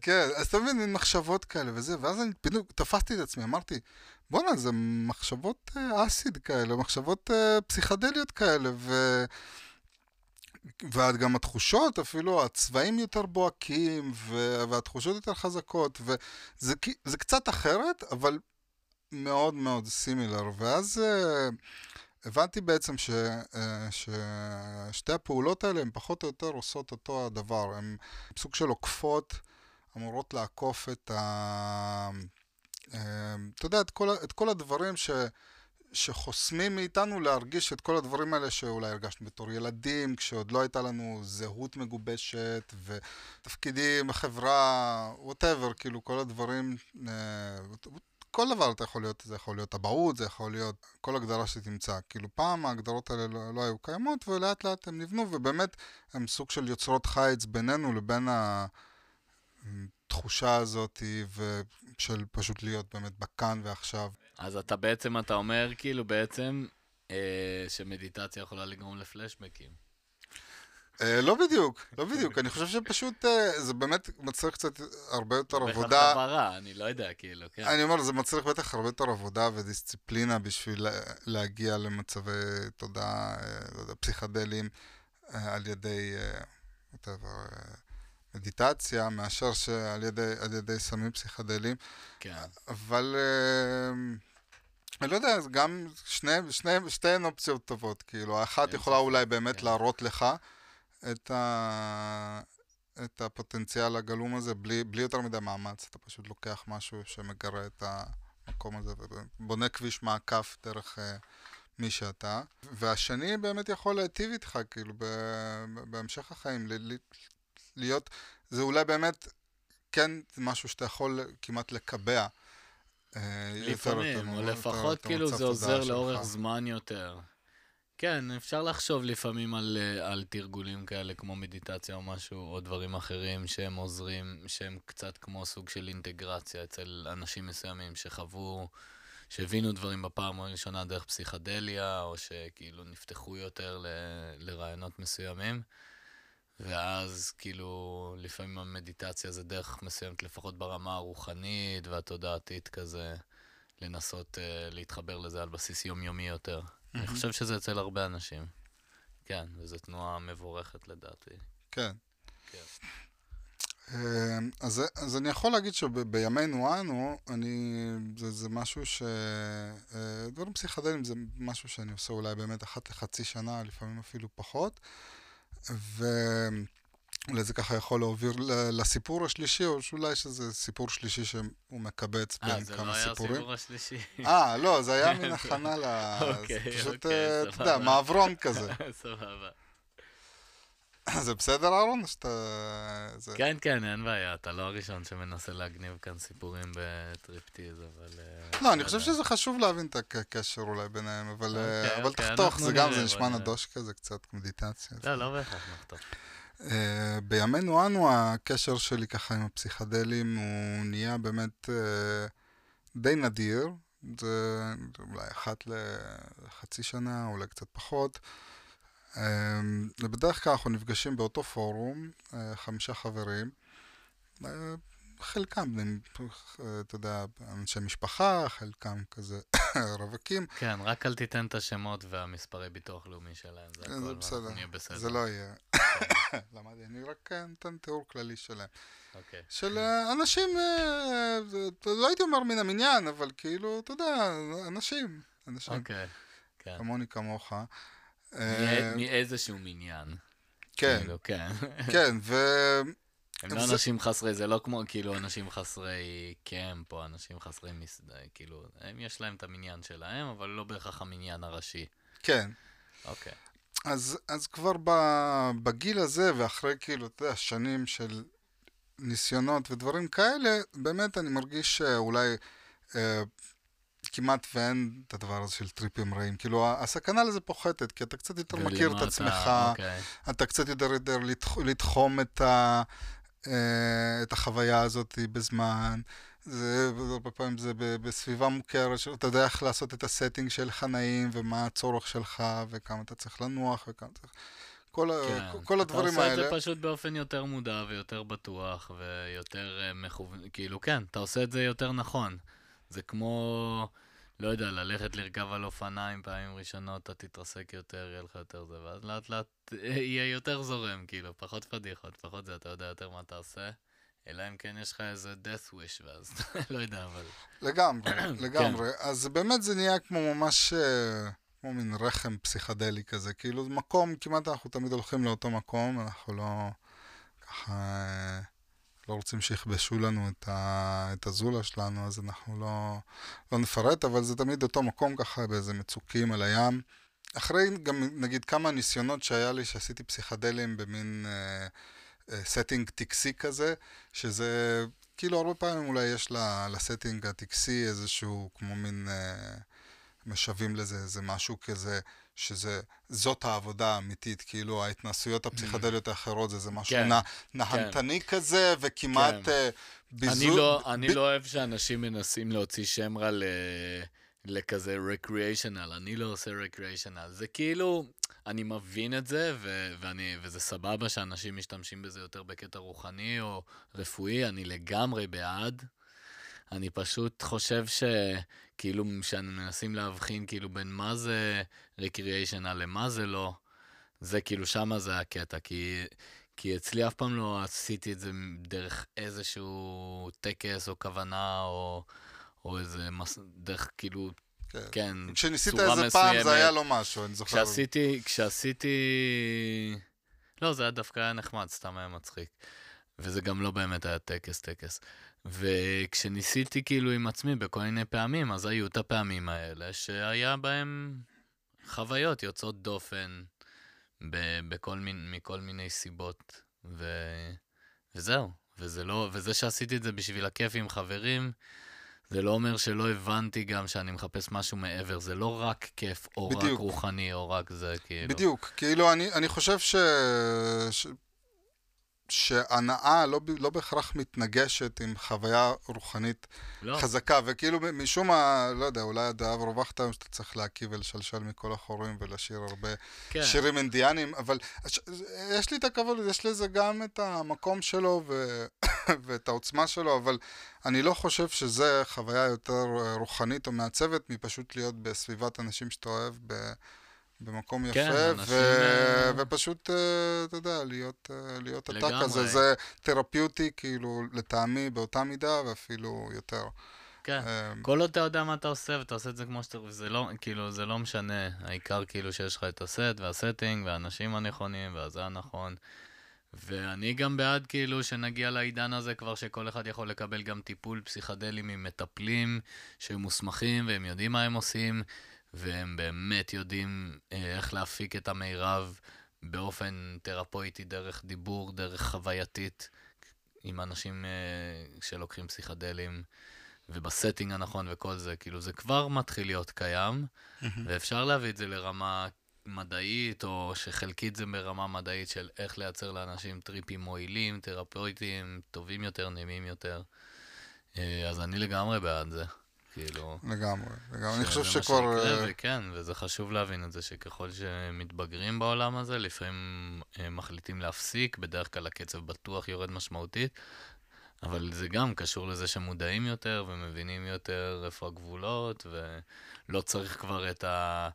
כן, אז אתה מבין, מחשבות כאלה וזה, ואז אני פתאום תפסתי את עצמי, אמרתי, בואנה, זה מחשבות אה, אסיד כאלה, מחשבות אה, פסיכדליות כאלה, ו... וגם התחושות, אפילו הצבעים יותר בוהקים, ו... והתחושות יותר חזקות, וזה קצת אחרת, אבל מאוד מאוד סימילר, ואז אה, הבנתי בעצם ש... ששתי הפעולות האלה הן פחות או יותר עושות אותו הדבר, הן סוג של עוקפות, אמורות לעקוף את ה... אה, אתה יודע, את כל, ה- את כל הדברים ש... שחוסמים מאיתנו להרגיש את כל הדברים האלה שאולי הרגשנו בתור ילדים, כשעוד לא הייתה לנו זהות מגובשת ותפקידים בחברה, ווטאבר, כאילו כל הדברים, אה, כל דבר אתה יכול להיות, זה יכול להיות אבהות, זה יכול להיות כל הגדרה שתמצא. כאילו פעם ההגדרות האלה לא, לא היו קיימות ולאט לאט הם נבנו ובאמת הם סוג של יוצרות חיץ בינינו לבין התחושה הזאת של פשוט להיות באמת בכאן ועכשיו. אז אתה בעצם, אתה אומר, כאילו, בעצם, אה, שמדיטציה יכולה לגרום לפלשבקים. אה, לא בדיוק, לא בדיוק. אני חושב שפשוט אה, זה באמת מצריך קצת הרבה יותר בכלל עבודה. הבהרה, אני לא יודע, כאילו, כן. אני אומר, זה מצריך בטח הרבה יותר עבודה ודיסציפלינה בשביל לה- להגיע למצבי תודעה, אה, לא יודע, פסיכדליים אה, על ידי, אה, whatever, אה, מדיטציה, מאשר שעל ידי, ידי סמים פסיכדליים. כן. אבל אה, אני לא יודע, גם שני, שני, שתיהן אופציות טובות, כאילו, האחת יכולה אולי באמת כן. להראות לך את, ה, את הפוטנציאל הגלום הזה בלי, בלי יותר מדי מאמץ, אתה פשוט לוקח משהו שמגרה את המקום הזה ובונה כביש מעקף דרך אה, מי שאתה, והשני באמת יכול להיטיב איתך, כאילו, ב- בהמשך החיים, ל- להיות, זה אולי באמת כן משהו שאתה יכול כמעט לקבע. אה, לפעמים, או לפחות כאילו זה עוזר. לאורך זמן יותר. כן, אפשר לחשוב לפעמים על, אה, על תרגולים כאלה כמו מדיטציה או משהו, או דברים אחרים שהם עוזרים, שהם קצת כמו סוג של אינטגרציה אצל אנשים מסוימים שחוו, שהבינו דברים בפעם הראשונה דרך פסיכדליה, או שכאילו נפתחו יותר ל, לרעיונות מסוימים. ואז כאילו לפעמים המדיטציה זה דרך מסוימת, לפחות ברמה הרוחנית והתודעתית כזה, לנסות uh, להתחבר לזה על בסיס יומיומי יותר. אני מהמם. חושב שזה אצל הרבה אנשים. כן, וזו תנועה מבורכת לדעתי. כן. כן. אה, אז, אז אני יכול להגיד שבימינו אנו, אני, זה, זה משהו ש... אה, דברים פסיכדליים זה משהו שאני עושה אולי באמת אחת לחצי שנה, לפעמים אפילו פחות. ואולי זה ככה יכול להוביל לסיפור השלישי, או שאולי שזה סיפור שלישי שהוא מקבץ אה, בין זה לא כמה היה סיפורים. הסיפור השלישי. אה, לא, זה היה מן הכנה ל... אוקיי, פשוט, אוקיי, אה, אתה יודע, סבבה. מעברון כזה. סבבה. זה בסדר, אהרון? שאתה... זה... כן, כן, אין בעיה, אתה לא הראשון שמנסה להגניב כאן סיפורים בטריפטיז, אבל... אה, לא, אני חושב. שזה חשוב להבין את הקשר אולי ביניהם, אבל, אה, אוקיי, אבל אוקיי, תחתוך, זה גם, זה נשמע נראה. נדוש כזה, קצת מדיטציה. לא, לא בהכרח נחתוך. אה, בימינו אנו, הקשר שלי ככה עם הפסיכדלים, הוא נהיה באמת אה, די נדיר. זה אולי אחת לחצי שנה, אולי קצת פחות. אמ, בדרך כלל אנחנו נפגשים באותו פורום, אה, חמישה חברים. אה, חלקם, אה, אתה יודע, אנשי משפחה, חלקם כזה רווקים. כן, רק אל תיתן את השמות והמספרי ביטוח לאומי שלהם, זה זה הכל, בסדר, נהיה בסדר. זה לא יהיה. למדתי, אני רק נותן תיאור כללי שלהם. אוקיי. של אנשים, לא הייתי אומר מן המניין, אבל כאילו, אתה יודע, אנשים, אנשים אוקיי, כן. כמוני כמוך. אה, מאי- מאיזשהו מניין. כן, כאילו, כן. כן, ו... הם לא אנשים חסרי, זה לא כמו כאילו אנשים חסרי קמפ או אנשים חסרי מסעדה, כאילו, הם יש להם את המניין שלהם, אבל לא בהכרח המניין הראשי. כן. אוקיי. אז, אז כבר בגיל הזה, ואחרי כאילו, אתה יודע, שנים של ניסיונות ודברים כאלה, באמת אני מרגיש שאולי אה, כמעט ואין את הדבר הזה של טריפים רעים. כאילו, הסכנה לזה פוחתת, כי אתה קצת יותר מכיר את אתה- עצמך, אוקיי. אתה קצת יותר לתח- לתחום את, ה, אה, את החוויה הזאת בזמן. זה, הרבה פעמים זה בסביבה מוכרת, שאתה יודע איך לעשות את הסטינג שלך נעים, ומה הצורך שלך, וכמה אתה צריך לנוח, וכמה צריך... כל, ה- כן. כל הדברים אתה עושה האלה. את זה פשוט באופן יותר מודע ויותר בטוח ויותר אה, מכוון, כאילו, כן, אתה עושה את זה יותר נכון. זה כמו, לא יודע, ללכת לרכב על אופניים פעמים ראשונות, אתה תתרסק יותר, יהיה לך יותר זה, ואז לאט לאט יהיה יותר זורם, כאילו, פחות פדיחות, פחות זה, אתה יודע יותר מה אתה עושה. אלא אם כן יש לך איזה death wish, ואז לא יודע, אבל... לגמרי, כן. לגמרי. אז באמת זה נהיה כמו ממש, אה, כמו מין רחם פסיכדלי כזה. כאילו, מקום, כמעט אנחנו תמיד הולכים לאותו מקום, אנחנו לא, ככה, אה, לא רוצים שיכבשו לנו את, ה, את הזולה שלנו, אז אנחנו לא, לא נפרט, אבל זה תמיד אותו מקום ככה, באיזה מצוקים על הים. אחרי גם, נגיד, כמה ניסיונות שהיה לי, שעשיתי פסיכדלים במין setting טקסי כזה, שזה כאילו הרבה פעמים אולי יש לסטינג הטקסי איזשהו כמו מין אה, משווים לזה איזה משהו כזה שזה זאת העבודה האמיתית כאילו ההתנסויות הפסיכדליות האחרות זה איזה משהו כן, נע, נהנתני כזה וכמעט כן. ביזור. אני לא, אני ב- לא אוהב שאנשים מנסים להוציא שם רע ל... לכזה recreational, אני לא עושה recreational. זה כאילו, אני מבין את זה, ו- ואני, וזה סבבה שאנשים משתמשים בזה יותר בקטע רוחני או רפואי, אני לגמרי בעד. אני פשוט חושב שכאילו, כשמנסים להבחין כאילו בין מה זה recreational למה זה לא, זה כאילו, שמה זה הקטע, כי... כי אצלי אף פעם לא עשיתי את זה דרך איזשהו טקס או כוונה או, או איזה מס... דרך כאילו, כן. כן, כשניסית איזה פעם מסוימת. זה היה לו משהו אני זוכר. כשעשיתי, כשעשיתי... לא, זה היה דווקא היה נחמד, סתם היה מצחיק. וזה גם לא באמת היה טקס, טקס. וכשניסיתי כאילו עם עצמי בכל מיני פעמים, אז היו את הפעמים האלה שהיה בהם חוויות יוצאות דופן ב- בכל מין, מכל מיני סיבות, ו... וזהו. וזה לא, וזה שעשיתי את זה בשביל הכיף עם חברים, זה לא אומר שלא הבנתי גם שאני מחפש משהו מעבר, זה לא רק כיף, או רק בדיוק. רוחני, או רק זה, כאילו. בדיוק, כאילו אני, אני חושב ש... ש... שהנאה לא, לא בהכרח מתנגשת עם חוויה רוחנית לא, חזקה, וכאילו משום מה, לא יודע, אולי הדעה הרווחת היום שאתה צריך להקיא ולשלשל מכל החורים ולשיר הרבה כן. שירים אינדיאנים, אבל יש לי את הכבוד, יש לזה גם את המקום שלו ו... ואת העוצמה שלו, אבל אני לא חושב שזה חוויה יותר אה, רוחנית או מעצבת מפשוט להיות בסביבת אנשים שאתה אוהב ב... במקום יפה, כן, ו... אנשים, אה, ופשוט, אה, אתה יודע, להיות, אה, להיות אתה. כזה, זה תרפיוטי, כאילו, לטעמי באותה מידה ואפילו יותר. כן. כל עוד אתה יודע מה אתה עושה, ואתה עושה את זה כמו שאתה... זה לא, כאילו, זה לא משנה. העיקר כאילו שיש לך את הסט, והסטינג, והאנשים הנכונים, והזה הנכון. ואני גם בעד כאילו שנגיע לעידן הזה כבר שכל אחד יכול לקבל גם טיפול פסיכדלי ממטפלים שהם מוסמכים והם יודעים מה הם עושים והם באמת יודעים אה, איך להפיק את המירב באופן תרפויטי דרך דיבור, דרך חווייתית עם אנשים אה, שלוקחים פסיכדלים ובסטינג הנכון וכל זה, כאילו זה כבר מתחיל להיות קיים ואפשר להביא את זה לרמה מדעית, או שחלקית זה ברמה מדעית של איך לייצר לאנשים טריפים מועילים, תרפויטיים, טובים יותר, נעימים יותר. אה, אז אני לגמרי בעד זה. כאילו. לגמרי, לגמרי. אני חושב שכבר... מה שיקרה, אה, וכן, וזה חשוב להבין את זה, שככל שמתבגרים בעולם הזה, לפעמים אה, מחליטים להפסיק, בדרך כלל הקצב בטוח יורד משמעותית, אבל זה גם קשור לזה שמודעים יותר ומבינים יותר איפה הגבולות, ולא צריך כבר את ה...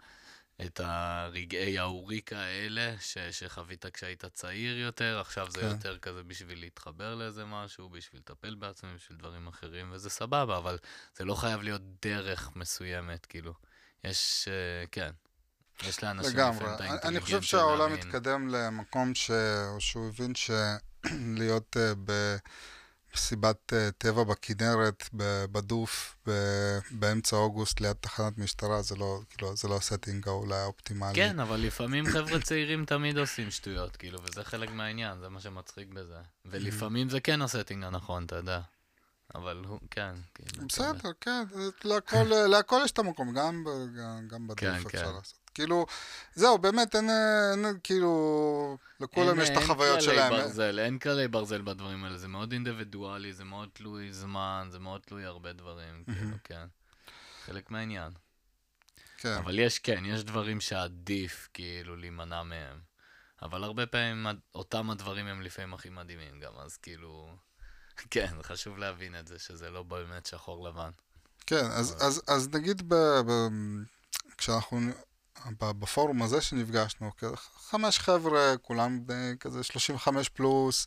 את הרגעי האוריקה האלה ש, שחווית כשהיית צעיר יותר, עכשיו זה כן. יותר כזה בשביל להתחבר לאיזה משהו, בשביל לטפל בעצמי, בשביל דברים אחרים, וזה סבבה, אבל זה לא חייב להיות דרך מסוימת, כאילו. יש, uh, כן, יש לאנשים. לפעמים את אני- האינטליגנציה אני חושב שהעולם להבין. מתקדם למקום ש... שהוא הבין שלהיות במסיבת אה, טבע בכנרת, בדוף, באמצע אוגוסט ליד תחנת משטרה, זה לא, כאילו, זה לא הסטינג אולי האופטימלי. כן, אבל לפעמים חבר'ה צעירים תמיד עושים שטויות, כאילו, וזה חלק מהעניין, זה מה שמצחיק בזה. ולפעמים זה כן הסטינג הנכון, אתה יודע. אבל הוא, כן, כאילו. בסדר, כן, להכל, להכל יש את המקום, גם, גם בדוף כן, אפשר כן. לעשות. כאילו, זהו, באמת, אין, אין כאילו, לכולם יש את החוויות אין שלהם. ברזל, אין כללי ברזל בדברים האלה, זה מאוד אינדיבידואלי, זה מאוד תלוי זמן, זה מאוד תלוי הרבה דברים, כאילו, כן. חלק מהעניין. כן, אבל יש, כן, יש דברים שעדיף כאילו להימנע מהם. אבל הרבה פעמים אותם הדברים הם לפעמים הכי מדהימים גם, אז כאילו... כן, חשוב להבין את זה, שזה לא באמת שחור לבן. כן, אז, אז, אז נגיד ב, ב, כשאנחנו, בפורום הזה שנפגשנו, חמש חבר'ה, כולם כזה 35 פלוס,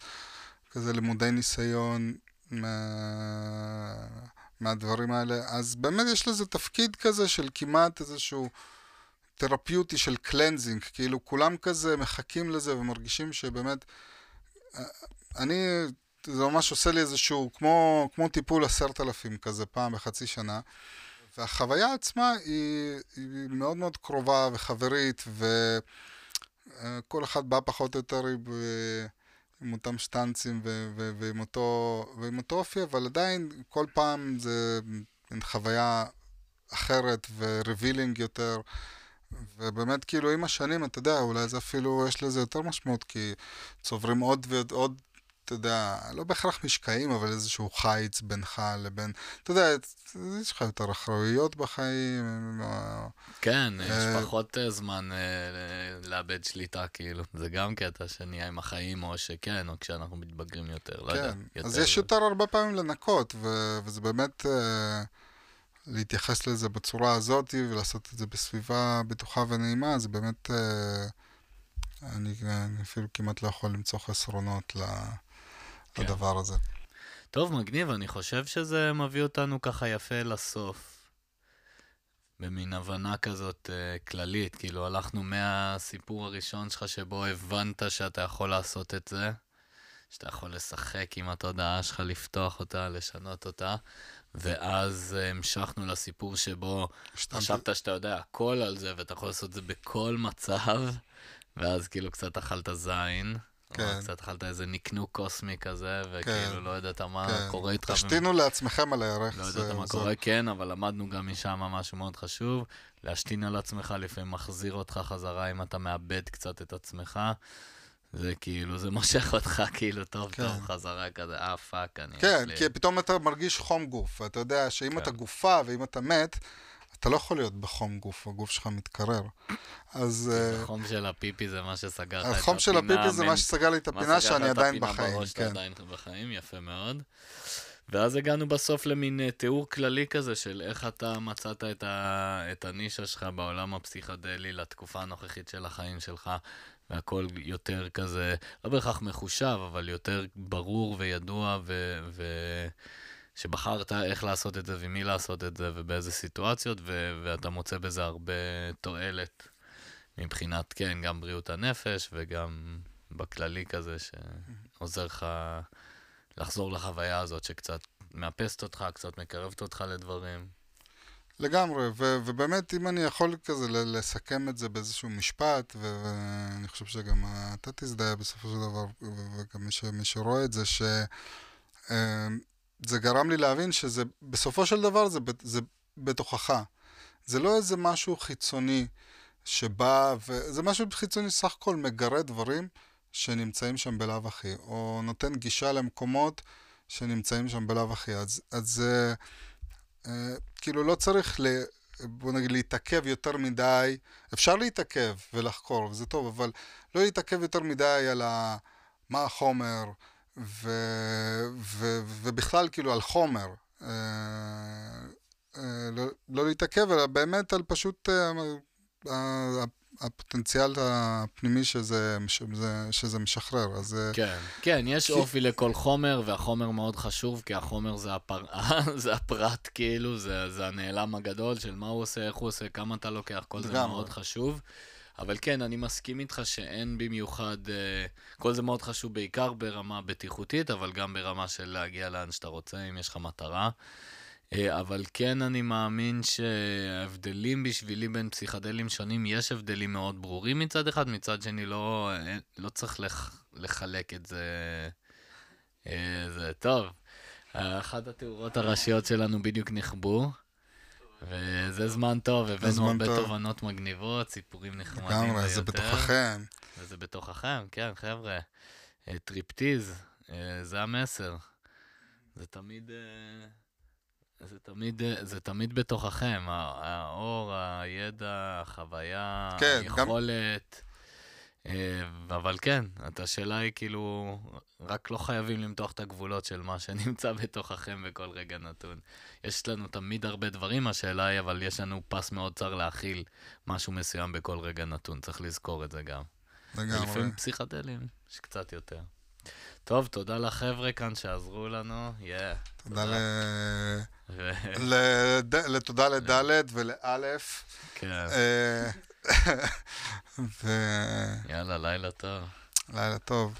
כזה לימודי ניסיון מה, מהדברים האלה, אז באמת יש לזה תפקיד כזה של כמעט איזשהו תרפיוטי של קלנזינג, כאילו כולם כזה מחכים לזה ומרגישים שבאמת, אה, אני, זה ממש עושה לי איזשהו, כמו, כמו טיפול עשרת אלפים כזה פעם בחצי שנה. והחוויה עצמה היא, היא מאוד מאוד קרובה וחברית, וכל אחד בא פחות או יותר עם, עם אותם שטנצים ו, ו, ועם, אותו, ועם אותו אופי, אבל עדיין כל פעם זה מין חוויה אחרת ורבילינג יותר. ובאמת, כאילו, עם השנים, אתה יודע, אולי זה אפילו, יש לזה יותר משמעות, כי צוברים עוד ועוד, עוד, אתה יודע, לא בהכרח משקעים, אבל איזשהו חיץ בינך לבין, אתה יודע, יש לך יותר אחריות בחיים, אה, כן, יש אה, פחות אה, זמן לאבד שליטה, כאילו. זה גם קטע שנהיה עם החיים, או שכן, או כשאנחנו מתבגרים יותר, לא יודע. כן, אז יש יותר הרבה פעמים לנקות, וזה באמת להתייחס לזה בצורה הזאת ולעשות את זה בסביבה בטוחה ונעימה, זה באמת, אני, אני אפילו כמעט לא יכול למצוא חסרונות ל- כן. לדבר הזה. טוב, מגניב, אני חושב שזה מביא אותנו ככה יפה לסוף. במין הבנה כזאת uh, כללית, כאילו הלכנו מהסיפור הראשון שלך שבו הבנת שאתה יכול לעשות את זה, שאתה יכול לשחק עם התודעה שלך, לפתוח אותה, לשנות אותה, ואז uh, המשכנו לסיפור שבו השתנת- חשבת שאתה יודע הכל על זה ואתה יכול לעשות את זה בכל מצב, ואז כאילו קצת אכלת זין. כן. או קצת אכלת איזה נקנוק קוסמי כזה, וכאילו לא ידעת מה כן. קורה איתך. תשתינו לעצמכם על הערך. לא זה- ידעת מה זה- קורה, כן, אבל למדנו גם משם משהו מאוד חשוב. להשתין על עצמך לפעמים מחזיר אותך חזרה אם אתה מאבד קצת את עצמך. זה כאילו, זה מושך אותך כאילו טוב כן. טוב חזרה כזה, אה fuck, אני... כן, יש לי- כי פתאום אתה מרגיש חום גוף, ואתה יודע שאם כן. אתה גופה ואם אתה מת, אתה לא יכול להיות בחום גוף, הגוף שלך מתקרר. אז אה, החום של הפיפי זה מה שסגר לך את הפינה. החום של הפיפי זה מה שסגר לי את מה הפינה סגר שאני לך את עדיין הפינה בחיים, בראש, אתה כן. עדיין בחיים, יפה מאוד. ואז הגענו בסוף למין אה, תיאור כללי כזה של איך אתה מצאת את, ה... את הנישה שלך בעולם הפסיכדלי לתקופה הנוכחית של החיים שלך, והכל יותר כזה, לא בהכרח מחושב, אבל יותר ברור וידוע, ו... ו... שבחרת איך לעשות את זה ומי לעשות את זה ובאיזה סיטואציות, ו... ואתה מוצא בזה הרבה תועלת מבחינת, כן, גם בריאות הנפש וגם בכללי כזה, שעוזר לך לחזור לחוויה הזאת שקצת מאפסת אותך, קצת מקרבת אותך לדברים. לגמרי, ו- ובאמת, אם אני יכול כזה לסכם את זה באיזשהו משפט, ו- ואני חושב שגם אתה תזדהה בסופו של דבר, וגם מי, ש- מי שרואה את זה, שזה גרם לי להבין שזה, בסופו של דבר זה, זה בתוכך. זה לא איזה משהו חיצוני שבא, וזה משהו חיצוני סך הכל מגרה דברים שנמצאים שם בלאו הכי, או נותן גישה למקומות שנמצאים שם בלאו הכי. אז, אז אה, אה, כאילו לא צריך, ל, בוא נגיד, להתעכב יותר מדי, אפשר להתעכב ולחקור, וזה טוב, אבל לא להתעכב יותר מדי על ה, מה החומר, ו, ו, ובכלל כאילו על חומר. אה, אה, לא, לא להתעכב, אלא באמת על פשוט אה, הפוטנציאל הפנימי שזה, שזה, שזה משחרר, אז... אה, כן, כן, יש אופי לכל חומר, והחומר מאוד חשוב, כי החומר זה, הפר... זה הפרט, כאילו, זה, זה הנעלם הגדול של מה הוא עושה, איך הוא עושה, כמה אתה לוקח, כל זה. מאוד חשוב. אבל כן, אני מסכים איתך שאין במיוחד, אה, כל זה מאוד חשוב בעיקר ברמה בטיחותית, אבל גם ברמה של להגיע לאן שאתה רוצה, אם יש לך מטרה. אה, אבל כן, אני מאמין שההבדלים בשבילי בין פסיכדלים שונים, יש הבדלים מאוד ברורים מצד אחד, מצד שני לא, אה, לא צריך לח, לחלק את זה. זה טוב. אחת התאורות הראשיות שלנו בדיוק נכבו, וזה זמן טוב, הבאנו הרבה טוב. תובנות מגניבות, סיפורים נחמדים ביותר. לגמרי, זה בתוככם. וזה בתוככם, כן, חבר'ה. אה, Trip Tease, אה, זה המסר. זה תמיד... אה, זה תמיד, זה תמיד בתוככם, האור, הידע, החוויה, כן, גם- היכולת. אה, אבל כן, את השאלה היא כאילו, רק לא חייבים למתוח את הגבולות של מה שנמצא בתוככם בכל רגע נתון. יש לנו תמיד הרבה דברים, השאלה היא, אבל יש לנו פס מאוד צר להכיל משהו מסוים בכל רגע נתון, צריך לזכור את זה גם. לגמרי. ולפעמים פסיכדלים, יש קצת יותר. טוב, תודה לחבר'ה כאן שעזרו לנו, יאה. תודה ל... ו- לד- ולאלף. כן, ולילה יאללה, לילה טוב. טוב.